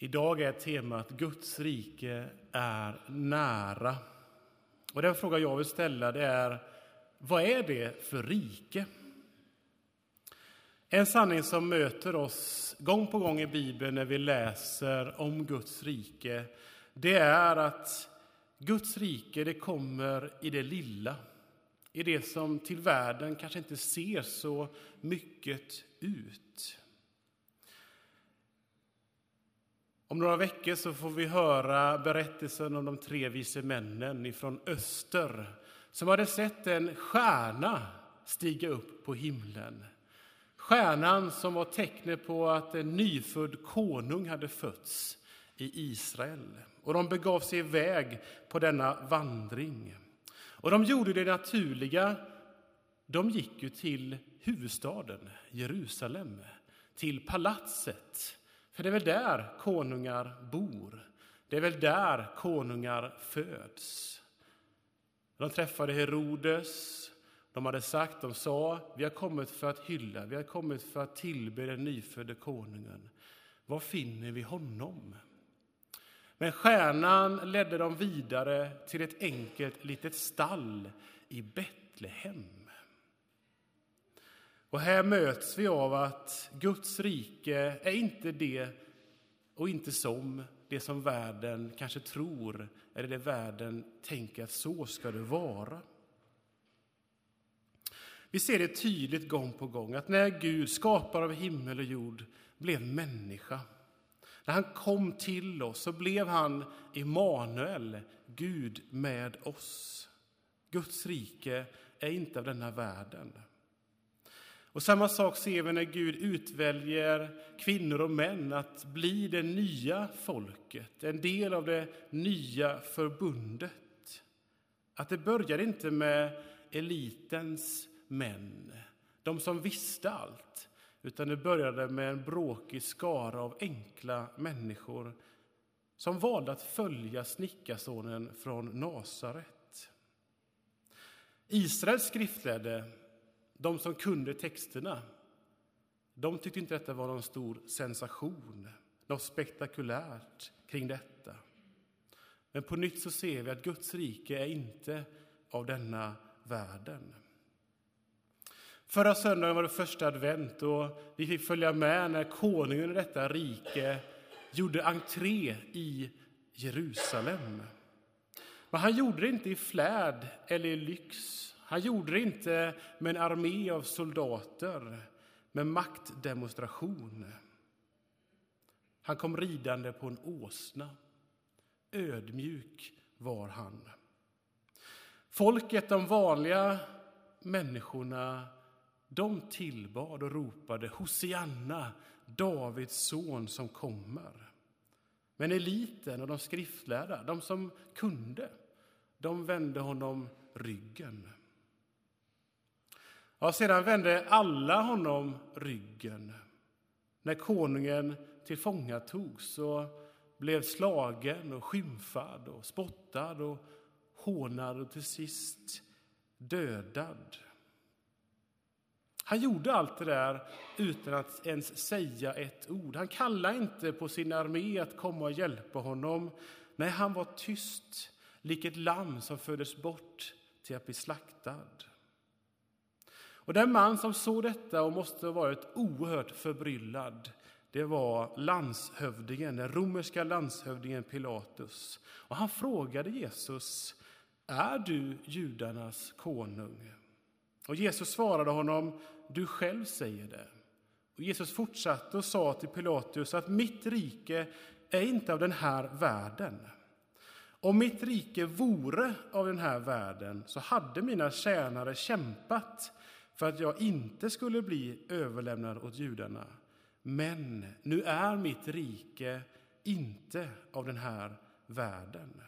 Idag är temat Guds rike är nära. Och den fråga jag vill ställa det är, vad är det för rike? En sanning som möter oss gång på gång i Bibeln när vi läser om Guds rike, det är att Guds rike det kommer i det lilla, i det som till världen kanske inte ser så mycket ut. Om några veckor så får vi höra berättelsen om de tre vise männen från öster som hade sett en stjärna stiga upp på himlen. Stjärnan som var tecknet på att en nyfödd konung hade fötts i Israel. Och de begav sig iväg på denna vandring. Och de gjorde det naturliga. De gick ju till huvudstaden Jerusalem, till palatset för det är väl där konungar bor. Det är väl där konungar föds. De träffade Herodes. De hade sagt, de sa, vi har kommit för att hylla, vi har kommit för att tillbe den nyfödde konungen. Var finner vi honom? Men stjärnan ledde dem vidare till ett enkelt litet stall i Betlehem. Och här möts vi av att Guds rike är inte det och inte som det som världen kanske tror eller det världen tänker att så ska det vara. Vi ser det tydligt gång på gång att när Gud, skapare av himmel och jord, blev människa när han kom till oss så blev han Immanuel, Gud med oss. Guds rike är inte av denna världen. Och samma sak ser vi när Gud utväljer kvinnor och män att bli det nya folket, en del av det nya förbundet. Att det börjar inte med elitens män, de som visste allt, utan det började med en bråkig skara av enkla människor som valde att följa snickarsonen från Nasaret. Israels skriftlärde de som kunde texterna, de tyckte inte detta var någon stor sensation, något spektakulärt kring detta. Men på nytt så ser vi att Guds rike är inte av denna världen. Förra söndagen var det första advent och vi fick följa med när konungen i detta rike gjorde entré i Jerusalem. Men han gjorde det inte i flärd eller i lyx han gjorde det inte med en armé av soldater, med maktdemonstration. Han kom ridande på en åsna. Ödmjuk var han. Folket, de vanliga människorna, de tillbad och ropade Hosianna, Davids son som kommer. Men eliten och de skriftlärda, de som kunde, de vände honom ryggen. Ja, sedan vände alla honom ryggen. När konungen tillfångatogs och blev slagen och skymfad och spottad och hånad och till sist dödad. Han gjorde allt det där utan att ens säga ett ord. Han kallade inte på sin armé att komma och hjälpa honom. Nej, han var tyst, lik ett lamm som fördes bort till att bli slaktad. Och den man som såg detta och måste ha varit oerhört förbryllad det var landshövdingen, den romerska landshövdingen Pilatus. Och han frågade Jesus, är du judarnas konung? Och Jesus svarade honom, du själv säger det. Och Jesus fortsatte och sa till Pilatus att mitt rike är inte av den här världen. Om mitt rike vore av den här världen så hade mina tjänare kämpat för att jag inte skulle bli överlämnad åt judarna. Men nu är mitt rike inte av den här världen.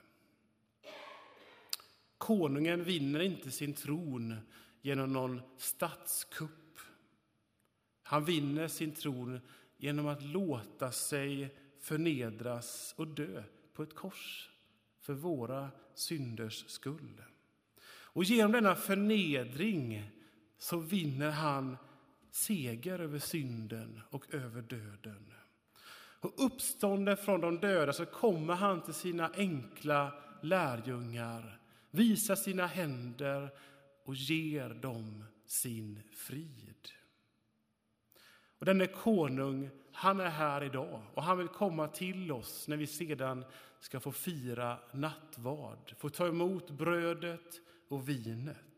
Konungen vinner inte sin tron genom någon statskupp. Han vinner sin tron genom att låta sig förnedras och dö på ett kors för våra synders skull. Och genom denna förnedring så vinner han seger över synden och över döden. Och uppstånden från de döda så kommer han till sina enkla lärjungar, visar sina händer och ger dem sin frid. Och denne konung, han är här idag och han vill komma till oss när vi sedan ska få fira nattvard, få ta emot brödet och vinet.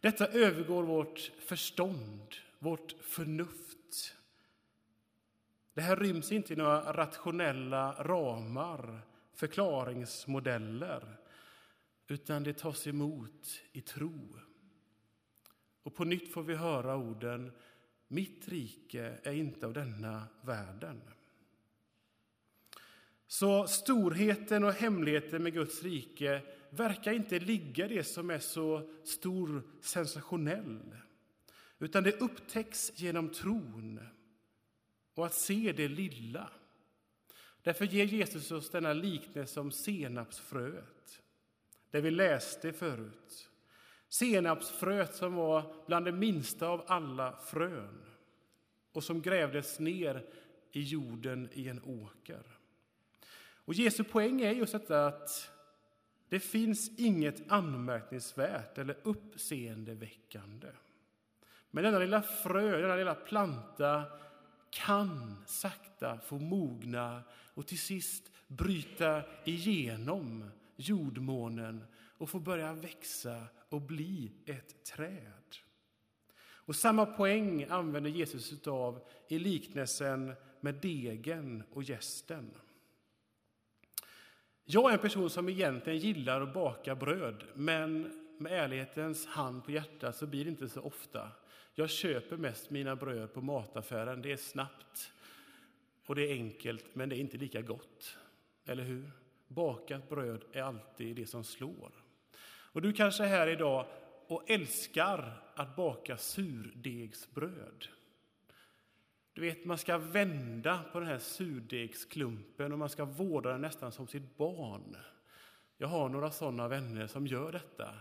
Detta övergår vårt förstånd, vårt förnuft. Det här ryms inte i några rationella ramar, förklaringsmodeller, utan det tas emot i tro. Och på nytt får vi höra orden Mitt rike är inte av denna världen. Så storheten och hemligheten med Guds rike verkar inte ligga i det som är så stor sensationell. Utan det upptäcks genom tron och att se det lilla. Därför ger Jesus oss denna liknelse om senapsfröet, det vi läste förut. Senapsfröet som var bland det minsta av alla frön och som grävdes ner i jorden i en åker. Och Jesu poäng är just detta att det finns inget anmärkningsvärt eller uppseendeväckande. Men denna lilla frö, denna lilla planta kan sakta få mogna och till sist bryta igenom jordmånen och få börja växa och bli ett träd. Och samma poäng använder Jesus av i liknelsen med degen och gästen. Jag är en person som egentligen gillar att baka bröd, men med ärlighetens hand på hjärtat så blir det inte så ofta. Jag köper mest mina bröd på mataffären. Det är snabbt och det är enkelt, men det är inte lika gott. Eller hur? Bakat bröd är alltid det som slår. Och du kanske är här idag och älskar att baka surdegsbröd. Du vet, man ska vända på den här surdegsklumpen och man ska vårda den nästan som sitt barn. Jag har några sådana vänner som gör detta.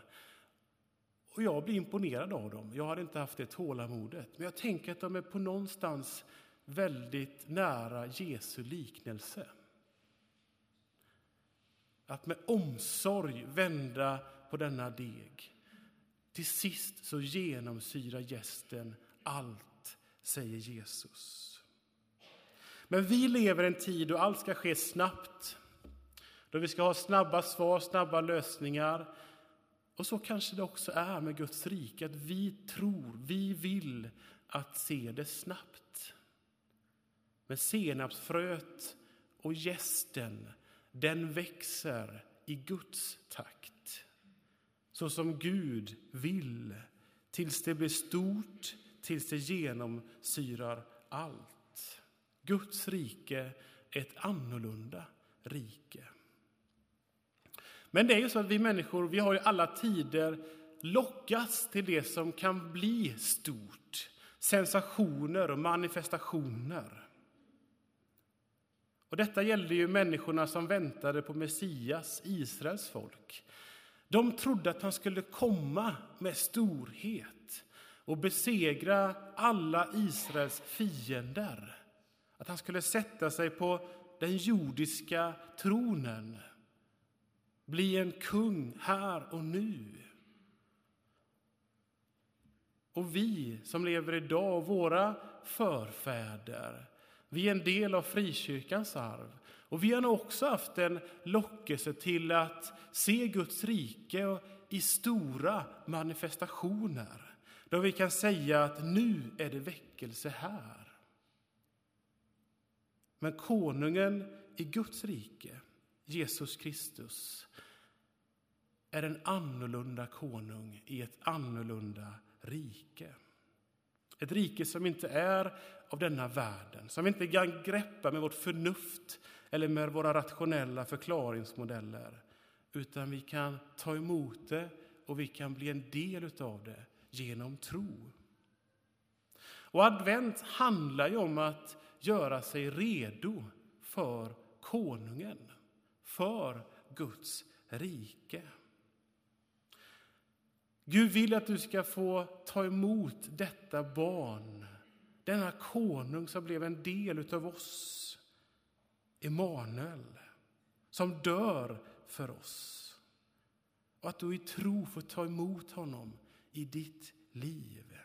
Och jag blir imponerad av dem. Jag hade inte haft det tålamodet. Men jag tänker att de är på någonstans väldigt nära Jesu liknelse. Att med omsorg vända på denna deg. Till sist så genomsyrar gästen allt, säger Jesus. Men vi lever i en tid då allt ska ske snabbt. Då vi ska ha snabba svar, snabba lösningar. Och så kanske det också är med Guds rike, att vi tror, vi vill att se det snabbt. Men senapsfröet och gästen, den växer i Guds takt. Så som Gud vill, tills det blir stort, tills det genomsyrar allt. Guds rike är ett annorlunda rike. Men det är ju så att vi människor, vi har i alla tider lockats till det som kan bli stort. Sensationer och manifestationer. Och detta gällde ju människorna som väntade på Messias, Israels folk. De trodde att han skulle komma med storhet och besegra alla Israels fiender. Att han skulle sätta sig på den jordiska tronen bli en kung här och nu. Och vi som lever idag, våra förfäder, vi är en del av frikyrkans arv. Och vi har nog också haft en lockelse till att se Guds rike i stora manifestationer. Då vi kan säga att nu är det väckelse här. Men konungen i Guds rike, Jesus Kristus, är en annorlunda konung i ett annorlunda rike. Ett rike som inte är av denna världen, som vi inte kan greppa med vårt förnuft eller med våra rationella förklaringsmodeller, utan vi kan ta emot det och vi kan bli en del av det genom tro. Och advent handlar ju om att göra sig redo för konungen, för Guds rike. Gud vill att du ska få ta emot detta barn, denna konung som blev en del utav oss, Emanuel, som dör för oss. Och att du i tro får ta emot honom i ditt liv.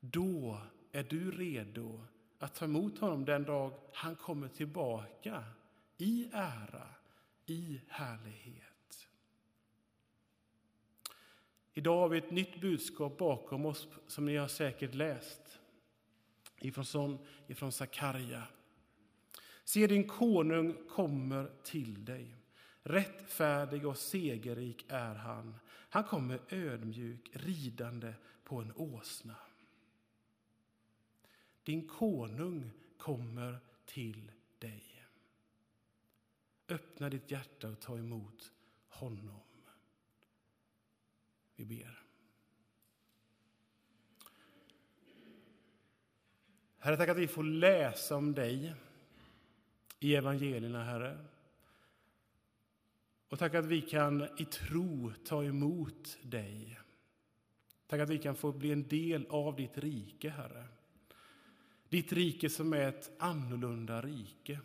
Då är du redo att ta emot honom den dag han kommer tillbaka i ära, i härlighet. Idag har vi ett nytt budskap bakom oss som ni har säkert läst ifrån, ifrån Sakarja. Se, din konung kommer till dig. Rättfärdig och segerrik är han. Han kommer ödmjuk ridande på en åsna. Din konung kommer till dig. Öppna ditt hjärta och ta emot honom. Vi ber. Herre, tack att vi får läsa om dig i evangelierna, Herre. Och tack att vi kan i tro ta emot dig. Tack att vi kan få bli en del av ditt rike, Herre. Ditt rike som är ett annorlunda rike,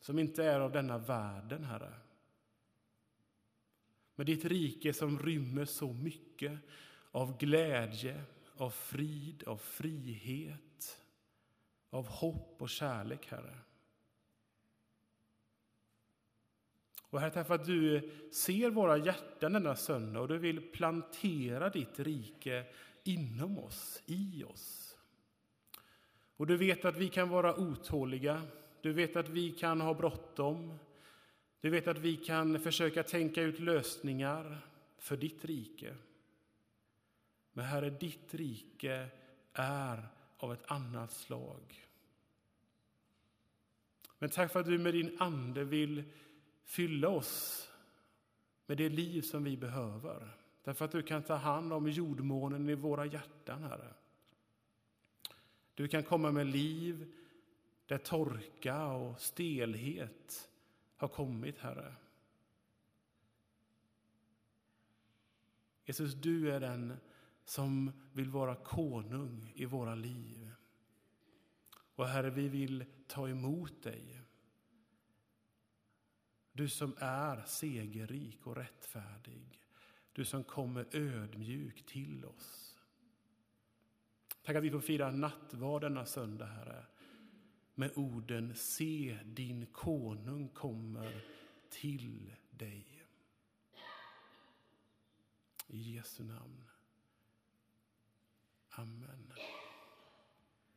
som inte är av denna världen, Herre. Men ditt rike som rymmer så mycket av glädje, av frid, av frihet, av hopp och kärlek, Herre. Och Herre, tack för att du ser våra hjärtan denna söndag och du vill plantera ditt rike inom oss, i oss. Och du vet att vi kan vara otåliga, du vet att vi kan ha bråttom. Du vet att vi kan försöka tänka ut lösningar för ditt rike. Men Herre, ditt rike är av ett annat slag. Men tack för att du med din Ande vill fylla oss med det liv som vi behöver. Därför att du kan ta hand om jordmånen i våra hjärtan, Herre. Du kan komma med liv där torka och stelhet har kommit, Herre. Jesus, du är den som vill vara konung i våra liv. Och Herre, vi vill ta emot dig. Du som är segerrik och rättfärdig. Du som kommer ödmjuk till oss. Tack att vi får fira nattvard denna söndag, Herre, med orden Se, din konung kommer till dig. I Jesu namn. Amen.